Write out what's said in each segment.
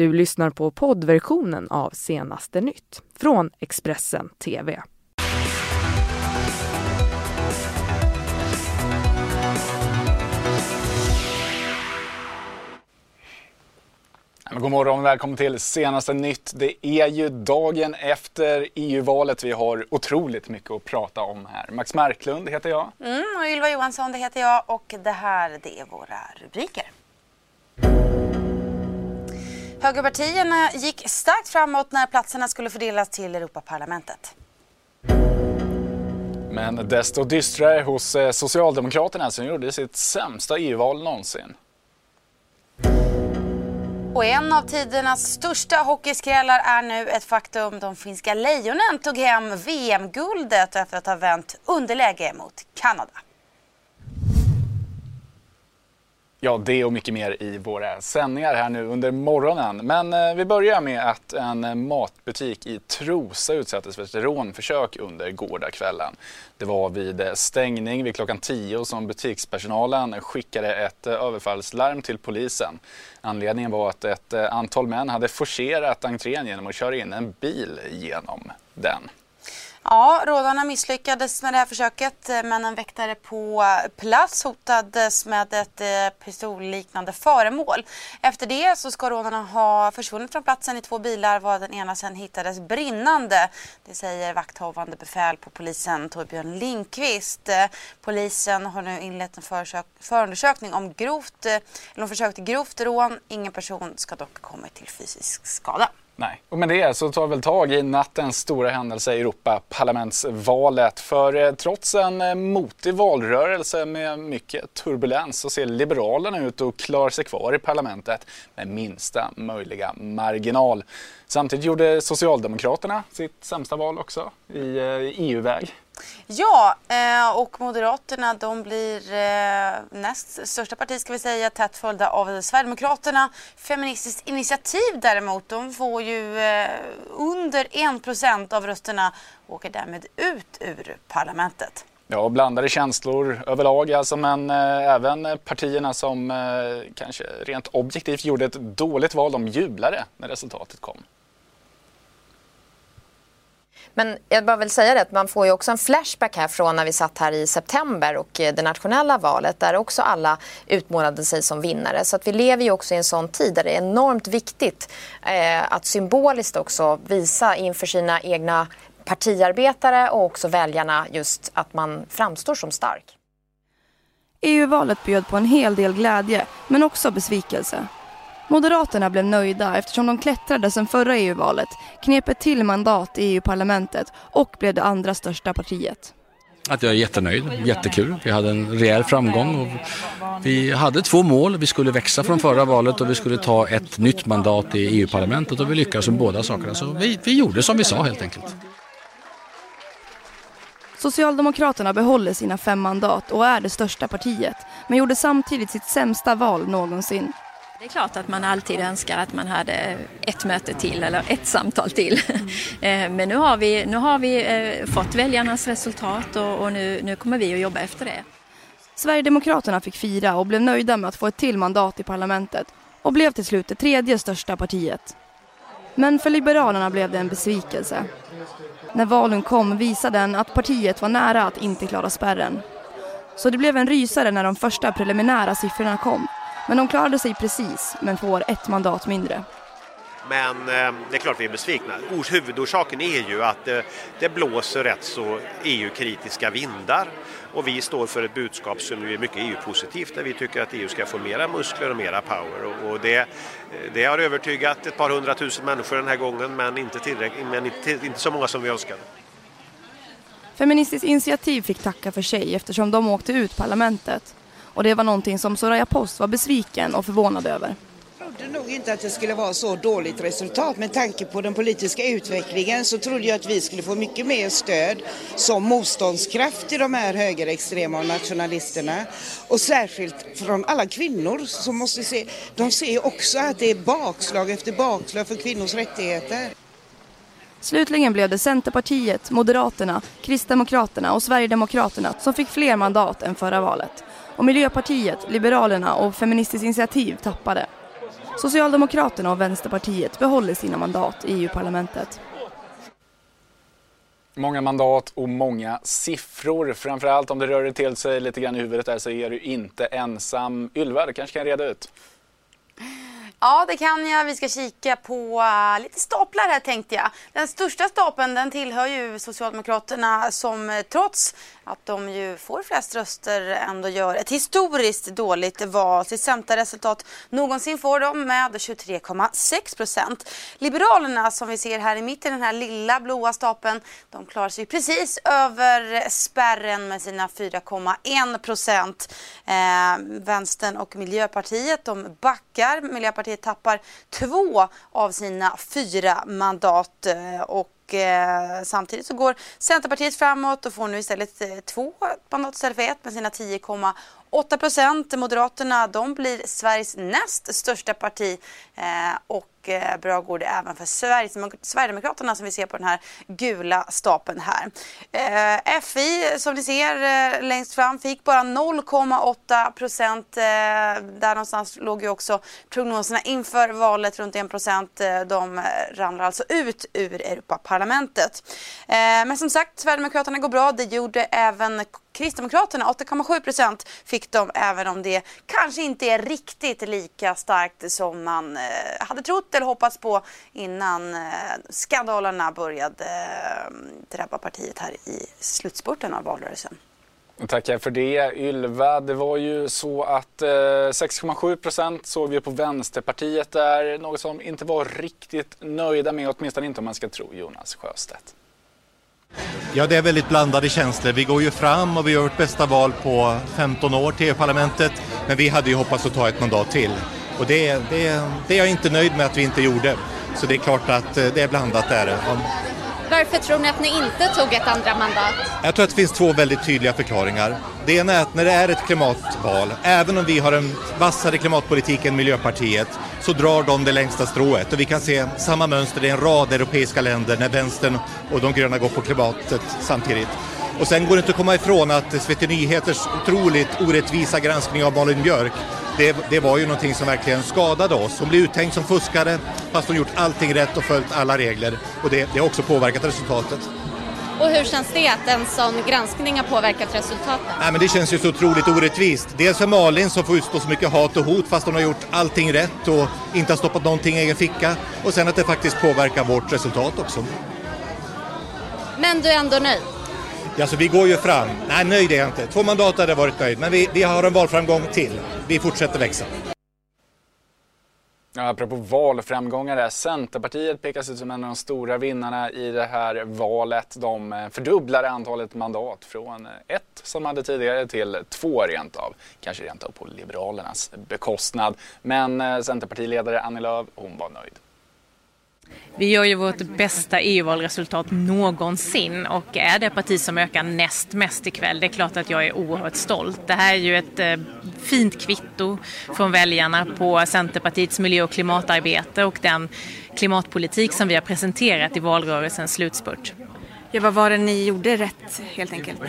Du lyssnar på poddversionen av Senaste nytt från Expressen TV. God morgon och välkommen till senaste nytt. Det är ju dagen efter EU-valet. Vi har otroligt mycket att prata om här. Max Marklund heter jag. Mm, och Ylva Johansson det heter jag och det här det är våra rubriker. Högerpartierna gick starkt framåt när platserna skulle fördelas till Europaparlamentet. Men desto dystrare hos eh, Socialdemokraterna som gjorde sitt sämsta EU-val någonsin. Och en av tidernas största hockeyskrällar är nu ett faktum. De finska lejonen tog hem VM-guldet efter att ha vänt underläge mot Kanada. Ja, det och mycket mer i våra sändningar här nu under morgonen. Men eh, vi börjar med att en matbutik i Trosa utsattes för ett rånförsök under gårdagskvällen. Det var vid eh, stängning vid klockan 10 som butikspersonalen skickade ett eh, överfallslarm till polisen. Anledningen var att ett eh, antal män hade forcerat entrén genom att köra in en bil genom den. Ja, rådarna misslyckades med det här försöket eh, men en väktare på plats hotades med ett eh, pistolliknande föremål. Efter det så ska rådarna ha försvunnit från platsen i två bilar var den ena sen hittades brinnande. Det säger vakthavande befäl på polisen Torbjörn Linkvist. Eh, polisen har nu inlett en förundersökning om grovt, eller om försök till grovt rån. Ingen person ska dock komma till fysisk skada. Nej, och med det så tar vi väl tag i nattens stora händelse i Europaparlamentsvalet. För eh, trots en eh, motig valrörelse med mycket turbulens så ser Liberalerna ut att klara sig kvar i parlamentet med minsta möjliga marginal. Samtidigt gjorde Socialdemokraterna sitt sämsta val också i eh, EU-väg. Ja, eh, och Moderaterna de blir eh, näst största parti ska vi säga, tätt följda av Sverigedemokraterna. Feministiskt initiativ däremot, de får ju eh, under 1% av rösterna och åker därmed ut ur parlamentet. Ja, blandade känslor överlag alltså, men eh, även partierna som eh, kanske rent objektivt gjorde ett dåligt val, de jublade när resultatet kom. Men jag bara vill säga det att man får ju också en flashback här från när vi satt här i september och eh, det nationella valet där också alla utmålade sig som vinnare. Så att vi lever ju också i en sån tid där det är enormt viktigt eh, att symboliskt också visa inför sina egna partiarbetare och också väljarna just att man framstår som stark. EU-valet bjöd på en hel del glädje men också besvikelse. Moderaterna blev nöjda eftersom de klättrade sedan förra EU-valet, knep ett till mandat i EU-parlamentet och blev det andra största partiet. Att jag är jättenöjd, jättekul. Vi hade en rejäl framgång. Vi hade två mål. Vi skulle växa från förra valet och vi skulle ta ett nytt mandat i EU-parlamentet och vi lyckades med båda sakerna. Så vi, vi gjorde som vi sa helt enkelt. Socialdemokraterna behåller sina fem mandat och är det största partiet men gjorde samtidigt sitt sämsta val någonsin. Det är klart att man alltid önskar att man hade ett möte till eller ett samtal till. Mm. Men nu har vi, nu har vi eh, fått väljarnas resultat och, och nu, nu kommer vi att jobba efter det. Sverigedemokraterna fick fira och blev nöjda med att få ett till mandat i parlamentet och blev till slut det tredje största partiet. Men för Liberalerna blev det en besvikelse. När valen kom visade den att partiet var nära att inte klara spärren. Så det blev en rysare när de första preliminära siffrorna kom men de klarade sig precis, men får ett mandat mindre. Men eh, det är klart vi är besvikna. Huvudorsaken är ju att eh, det blåser rätt så EU-kritiska vindar och vi står för ett budskap som är mycket EU-positivt där vi tycker att EU ska få mera muskler och mera power och det, eh, det har övertygat ett par hundratusen människor den här gången men inte, tillräckligt, men inte, inte så många som vi önskade. Feministiskt initiativ fick tacka för sig eftersom de åkte ut parlamentet. Och det var någonting som Soraya Post var besviken och förvånad över. Jag trodde nog inte att det skulle vara så dåligt resultat. Med tanke på den politiska utvecklingen så trodde jag att vi skulle få mycket mer stöd som motståndskraft till de här högerextrema och nationalisterna. Och särskilt från alla kvinnor som måste se, de ser också att det är bakslag efter bakslag för kvinnors rättigheter. Slutligen blev det Centerpartiet, Moderaterna, Kristdemokraterna och Sverigedemokraterna som fick fler mandat än förra valet och Miljöpartiet, Liberalerna och Feministiskt initiativ tappade. Socialdemokraterna och Vänsterpartiet behåller sina mandat i EU-parlamentet. Många mandat och många siffror. Framförallt om det rör till sig lite grann i huvudet där så är du inte ensam. Ylva, du kanske kan reda ut? Ja, det kan jag. Vi ska kika på eh, lite staplar här tänkte jag. Den största stapeln den tillhör ju Socialdemokraterna som eh, trots att de ju får flest röster ändå gör ett historiskt dåligt val. Sitt sämsta resultat någonsin får de med 23,6 procent. Liberalerna som vi ser här i mitten, den här lilla blåa stapeln, de klarar sig precis över spärren med sina 4,1 procent. Eh, Vänstern och Miljöpartiet de backar. Miljöpartiet tappar två av sina fyra mandat. Eh, och eh, samtidigt så går Centerpartiet framåt och får nu istället eh, två mandat istället för ett med sina 10,8 procent. Moderaterna de blir Sveriges näst största parti. Och Eh, bra går det även för Sverigedemokraterna som vi ser på den här gula stapeln här. Eh, FI som ni ser eh, längst fram fick bara 0,8 procent. Eh, där någonstans låg ju också prognoserna inför valet runt 1 procent. Eh, de eh, ramlar alltså ut ur Europaparlamentet. Men som sagt, Sverigedemokraterna går bra. Det gjorde även Kristdemokraterna 8,7 procent fick de även om det kanske inte är riktigt lika starkt som man eh, hade trott eller hoppats på innan eh, skandalerna började eh, drabba partiet här i slutspurten av valrörelsen. Tackar för det Ylva. Det var ju så att eh, 6,7 procent såg vi på Vänsterpartiet där. Något som inte var riktigt nöjda med, åtminstone inte om man ska tro Jonas Sjöstedt. Ja, det är väldigt blandade känslor. Vi går ju fram och vi gör vårt bästa val på 15 år till EU-parlamentet. Men vi hade ju hoppats att ta ett mandat till. Och det, det, det är jag inte nöjd med att vi inte gjorde. Så det är klart att eh, det är blandat där. Varför tror ni att ni inte tog ett andra mandat? Jag tror att det finns två väldigt tydliga förklaringar. Det ena är att när det är ett klimatval, även om vi har en vassare klimatpolitik än Miljöpartiet, så drar de det längsta strået. Och vi kan se samma mönster i en rad europeiska länder när vänstern och de gröna går på klimatet samtidigt. Och sen går det inte att komma ifrån att SVT Nyheters otroligt orättvisa granskning av Malin Björk det, det, var ju någonting som verkligen skadade oss. Hon blev uthängd som fuskare fast hon gjort allting rätt och följt alla regler och det, det har också påverkat resultatet. Och hur känns det att en sån granskning har påverkat resultatet? Nej, men det känns ju så otroligt orättvist. Dels för Malin som får utstå så mycket hat och hot fast hon har gjort allting rätt och inte har stoppat någonting i egen ficka. Och sen att det faktiskt påverkar vårt resultat också. Men du är ändå nöjd? Alltså vi går ju fram. Nej, nöjd är jag inte. Två mandat hade jag varit nöjd, men vi, vi har en valframgång till. Vi fortsätter växa. Ja, apropå valframgångar där. Centerpartiet pekas ut som en av de stora vinnarna i det här valet. De eh, fördubblade antalet mandat från eh, ett som hade tidigare till två rent av. Kanske rent av på Liberalernas bekostnad. Men eh, Centerpartiledare Annie Lööf, hon var nöjd. Vi gör ju vårt bästa EU-valresultat någonsin och är det parti som ökar näst mest ikväll. Det är klart att jag är oerhört stolt. Det här är ju ett eh, fint kvitto från väljarna på Centerpartiets miljö och klimatarbete och den klimatpolitik som vi har presenterat i valrörelsens slutspurt. Ja, vad var det ni gjorde rätt helt enkelt?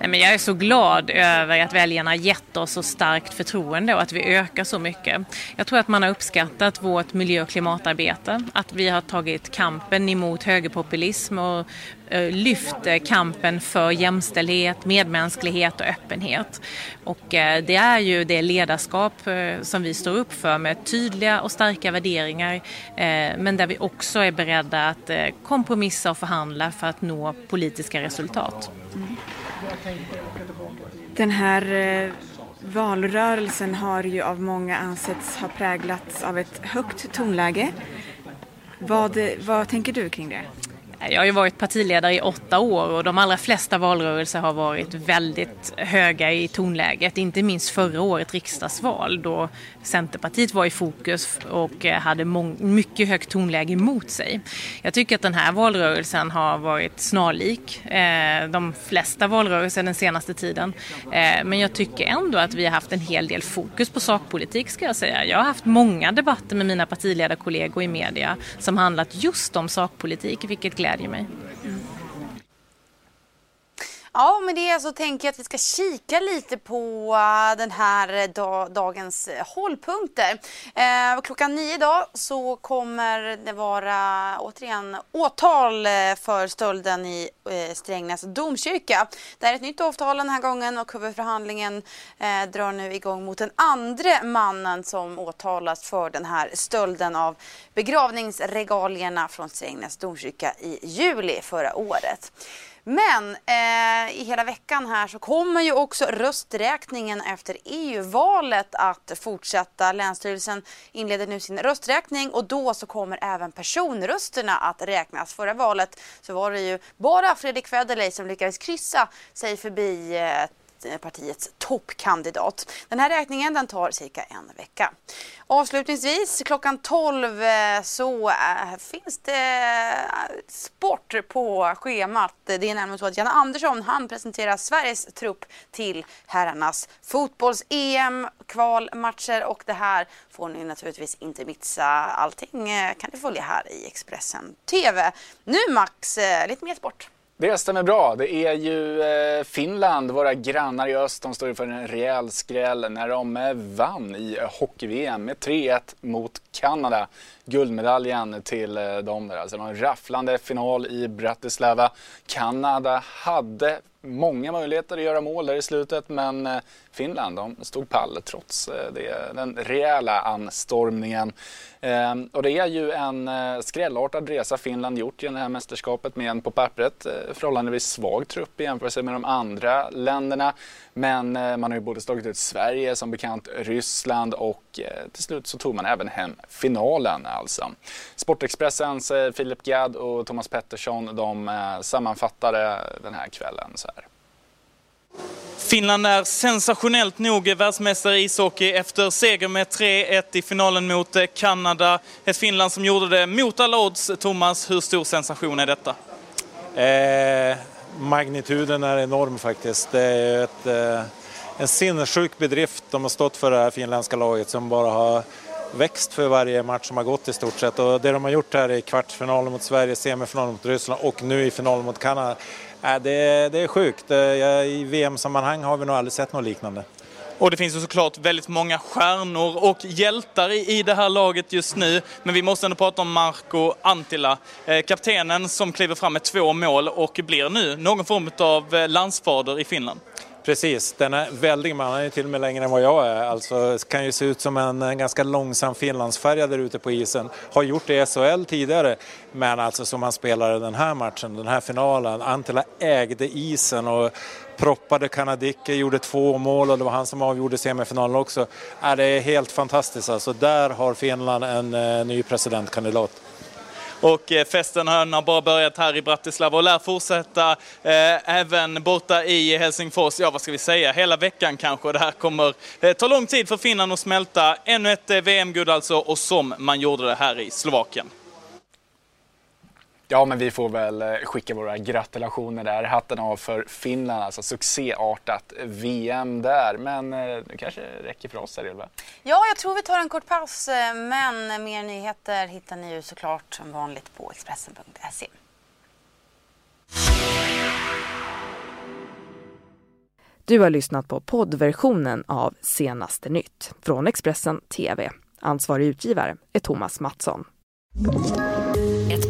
Nej, men jag är så glad över att väljarna gett oss så starkt förtroende och att vi ökar så mycket. Jag tror att man har uppskattat vårt miljö och klimatarbete, att vi har tagit kampen emot högerpopulism och Eh, Lyft kampen för jämställdhet, medmänsklighet och öppenhet. Och eh, det är ju det ledarskap eh, som vi står upp för med tydliga och starka värderingar men där vi också är beredda att kompromissa och förhandla för att nå politiska resultat. Den här valrörelsen har ju av många ansetts ha präglats av ett högt tonläge. Vad, vad tänker du kring det? Jag har ju varit partiledare i åtta år och de allra flesta valrörelser har varit väldigt höga i tonläget. Inte minst förra året riksdagsval då Centerpartiet var i fokus och hade mycket högt tonläge emot sig. Jag tycker att den här valrörelsen har varit snarlik eh, de flesta valrörelser den senaste tiden. Eh, men jag tycker ändå att vi har haft en hel del fokus på sakpolitik ska jag säga. Jag har haft många debatter med mina partiledarkollegor i media som handlat just om sakpolitik, vilket gläder mig. Mm. Ja, med det så alltså, tänker jag att vi ska kika lite på äh, den här äh, dag, dagens äh, hållpunkter. Klockan nio idag så kommer det vara återigen åtal för stölden i Strängnäs domkyrka. Det är ett nytt avtal den här gången och huvudförhandlingen drar nu igång mot den andra mannen som åtalas för den här stölden av begravningsregalierna från Strängnäs domkyrka i juli förra året. Men eh, i hela veckan här så kommer ju också rösträkningen efter EU-valet att fortsätta. Länsstyrelsen inleder nu sin rösträkning och då så kommer även personrösterna att räknas. Förra valet så var det ju bara Fredrik Federley som lyckades kryssa sig förbi eh, Eh, partiets toppkandidat. Den här räkningen den tar cirka en vecka. Avslutningsvis klockan 12 eh, så eh, finns det sport på schemat. Det är nämligen så att Janne Andersson han presenterar Sveriges trupp till herrarnas fotbolls-EM, kvalmatcher och det här får ni naturligtvis inte missa. Allting kan ni följa här i Expressen TV. Nu Max, lite mer sport. Det stämmer bra. Det är ju eh, Finland, våra grannar i öst, de står inför en rejäl skräll när de eh, vann i eh, hockey-VM med 3-1 mot Kanada. Guldmedaljen till dem där. Alltså en rafflande final i Bratislava. Kanada hade många möjligheter att göra mål där i slutet men Finland de stod pall trots eh, det, den rejäla anstormningen. Eh, och det är ju en eh, skrällartad resa Finland gjort i det här mästerskapet med en på pappret förhållandevis svag trupp i jämförelse med de andra länderna. Men man har ju både slagit ut Sverige, som bekant Ryssland och till slut så tog man även hem finalen alltså. Sportexpressens Filip Gadd och Thomas Pettersson de sammanfattade den här kvällen så här. Finland är sensationellt nog världsmästare i ishockey efter seger med 3-1 i finalen mot eh, Kanada. Ett Finland som gjorde det mot alla odds. Thomas, hur stor sensation är detta? Eh, magnituden är enorm faktiskt. Det är ett, eh, en sinnessjuk bedrift de har stått för det här finländska laget som bara har växt för varje match som har gått i stort sett. Och det de har gjort här i kvartsfinalen mot Sverige, semifinalen mot Ryssland och nu i finalen mot Kanada Äh, det, det är sjukt. Eh, I VM-sammanhang har vi nog aldrig sett något liknande. Och det finns ju såklart väldigt många stjärnor och hjältar i, det här laget just nu. Men vi måste ändå prata om Marco Antila, eh, kaptenen som kliver fram med två mål och blir nu någon form av eh, landsfader i Finland. Precis, den är väldig man, han är till och med längre än vad jag är. Alltså kan ju se ut som en, en ganska långsam finlandsfärja där ute på isen. Har gjort det i SHL tidigare, men alltså som han spelade den här matchen, den här finalen. Antila ägde isen och proppade Kanadicke, gjorde två mål och det var han som avgjorde semifinalen också. Äh, det är helt fantastiskt alltså. Där har Finland en eh, ny presidentkandidat. Och eh, festen har bara börjat här i Bratislava och lär fortsätta eh, även borta i Helsingfors. Ja, vad ska vi säga? Hela veckan kanske. Det här kommer eh, ta lång tid för Finland att smälta. Ännu ett eh, VM-guld alltså och som man gjorde det här i Slovakien. Ja, men vi får väl eh, skicka våra gratulationer där. Hatten av för Finland, alltså succéartat VM där. Men eh, det kanske räcker för oss här, Ylva? Ja, jag tror vi tar en kort paus. Eh, men mer nyheter hittar ni ju såklart som vanligt på Expressen.se. Du har lyssnat på poddversionen av Senaste nytt från Expressen TV. Ansvarig utgivare är Thomas Mattsson.